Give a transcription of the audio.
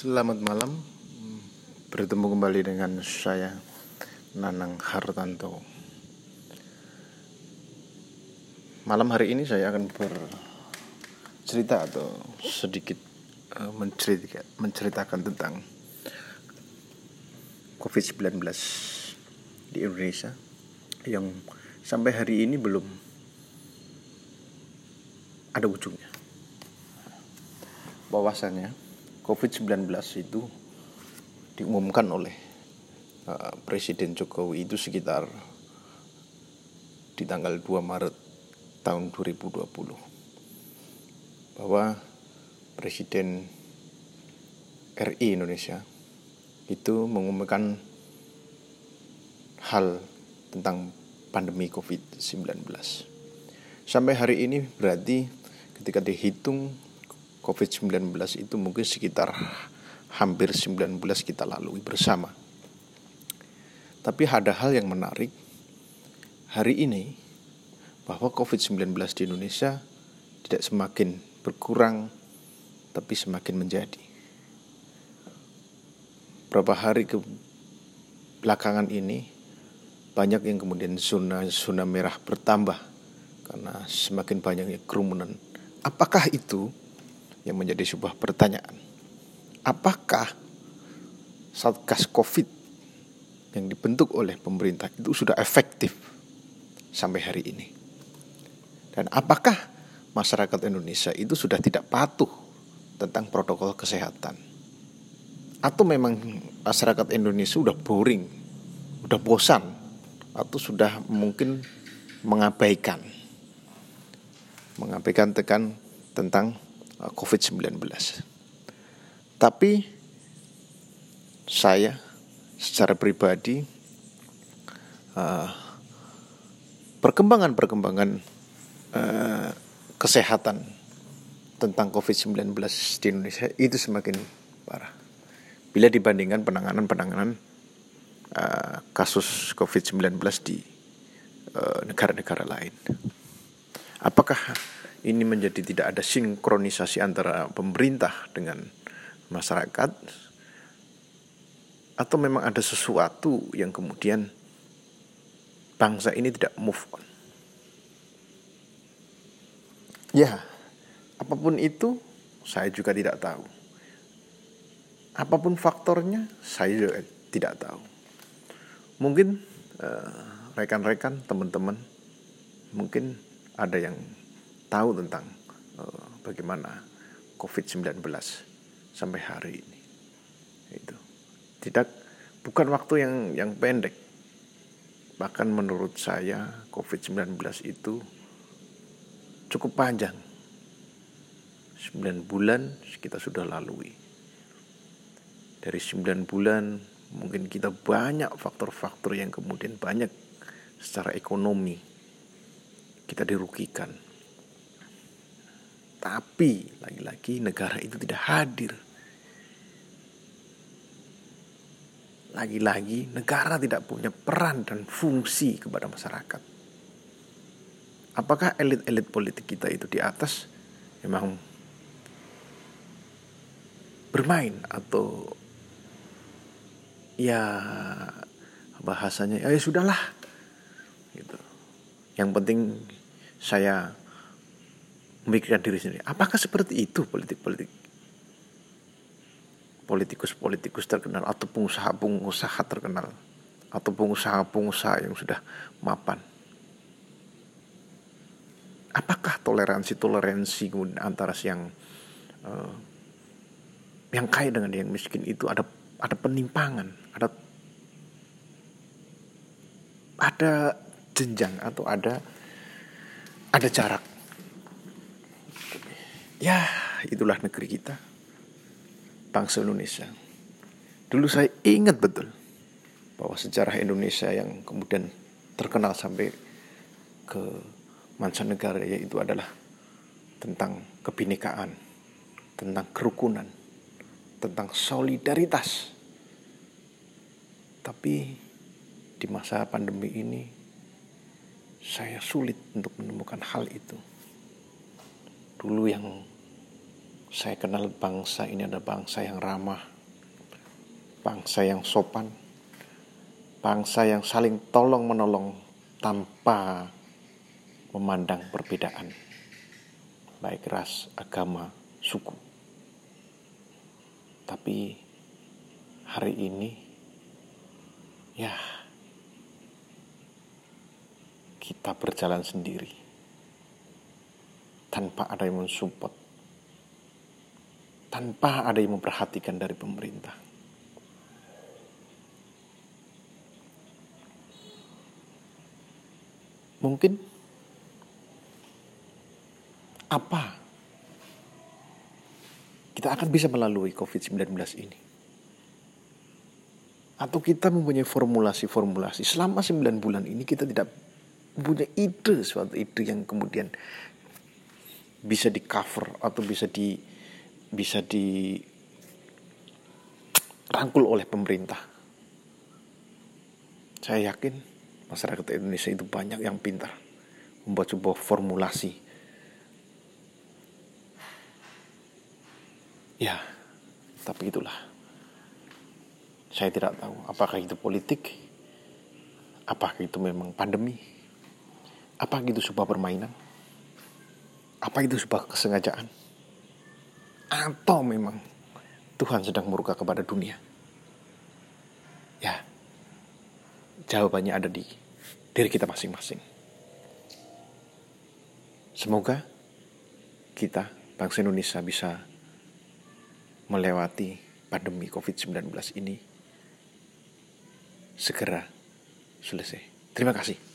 Selamat malam. Bertemu kembali dengan saya Nanang Hartanto. Malam hari ini saya akan bercerita atau sedikit menceritakan, menceritakan tentang COVID-19 di Indonesia Yang sampai hari ini belum ada ujungnya bahwasannya COVID-19 itu diumumkan oleh uh, Presiden Jokowi itu sekitar di tanggal 2 Maret tahun 2020 bahwa Presiden RI Indonesia itu mengumumkan hal tentang pandemi COVID-19. Sampai hari ini berarti ketika dihitung COVID-19 itu mungkin sekitar hampir 19 kita lalui bersama. Tapi ada hal yang menarik hari ini bahwa COVID-19 di Indonesia tidak semakin berkurang tapi semakin menjadi. Berapa hari ke belakangan ini banyak yang kemudian zona zona merah bertambah karena semakin banyaknya kerumunan. Apakah itu yang menjadi sebuah pertanyaan. Apakah Satgas Covid yang dibentuk oleh pemerintah itu sudah efektif sampai hari ini? Dan apakah masyarakat Indonesia itu sudah tidak patuh tentang protokol kesehatan? Atau memang masyarakat Indonesia sudah boring, sudah bosan, atau sudah mungkin mengabaikan mengabaikan tekan tentang COVID-19. Tapi saya secara pribadi uh, perkembangan-perkembangan uh, kesehatan tentang COVID-19 di Indonesia itu semakin parah. Bila dibandingkan penanganan-penanganan uh, kasus COVID-19 di negara-negara uh, lain. Apakah ini menjadi tidak ada sinkronisasi antara pemerintah dengan masyarakat atau memang ada sesuatu yang kemudian bangsa ini tidak move on. Ya, apa pun itu saya juga tidak tahu. Apa pun faktornya saya juga tidak tahu. Mungkin eh, rekan-rekan, teman-teman mungkin ada yang tahu tentang uh, bagaimana COVID-19 sampai hari ini. Itu. Tidak bukan waktu yang yang pendek. Bahkan menurut saya COVID-19 itu cukup panjang. 9 bulan kita sudah lalui. Dari 9 bulan mungkin kita banyak faktor-faktor yang kemudian banyak secara ekonomi kita dirugikan tapi lagi-lagi negara itu tidak hadir. Lagi-lagi negara tidak punya peran dan fungsi kepada masyarakat. Apakah elit-elit politik kita itu di atas memang bermain atau ya bahasanya ya sudahlah gitu. Yang penting saya memikirkan diri sendiri. Apakah seperti itu politik-politik? Politikus-politikus terkenal atau pengusaha-pengusaha terkenal atau pengusaha-pengusaha yang sudah mapan. Apakah toleransi-toleransi antara yang uh, yang kaya dengan yang miskin itu ada ada penimpangan, ada ada jenjang atau ada ada jarak Ya, itulah negeri kita. Bangsa Indonesia. Dulu saya ingat betul bahwa sejarah Indonesia yang kemudian terkenal sampai ke mancanegara yaitu adalah tentang kebinekaan, tentang kerukunan, tentang solidaritas. Tapi di masa pandemi ini saya sulit untuk menemukan hal itu. Dulu yang Saya kenal bangsa ini adalah bangsa yang ramah, bangsa yang sopan, bangsa yang saling tolong menolong tanpa memandang perbedaan, baik ras, agama, suku. Tapi hari ini, ya, kita berjalan sendiri tanpa ada yang mensupport, tanpa ada yang memperhatikan dari pemerintah. Mungkin apa kita akan bisa melalui COVID-19 ini? Atau kita mempunyai formulasi-formulasi selama 9 bulan ini kita tidak punya ide suatu ide yang kemudian bisa di cover atau bisa di bisa di rangkul oleh pemerintah. Saya yakin masyarakat Indonesia itu banyak yang pintar membuat sebuah formulasi. Ya, tapi itulah. Saya tidak tahu apakah itu politik, apakah itu memang pandemi, apa itu sebuah permainan? Apa itu sebuah kesengajaan? Atau memang Tuhan sedang murka kepada dunia? Ya, jawabannya ada di diri kita masing-masing. Semoga kita, bangsa Indonesia, bisa melewati pandemi COVID-19 ini segera selesai. Terima kasih.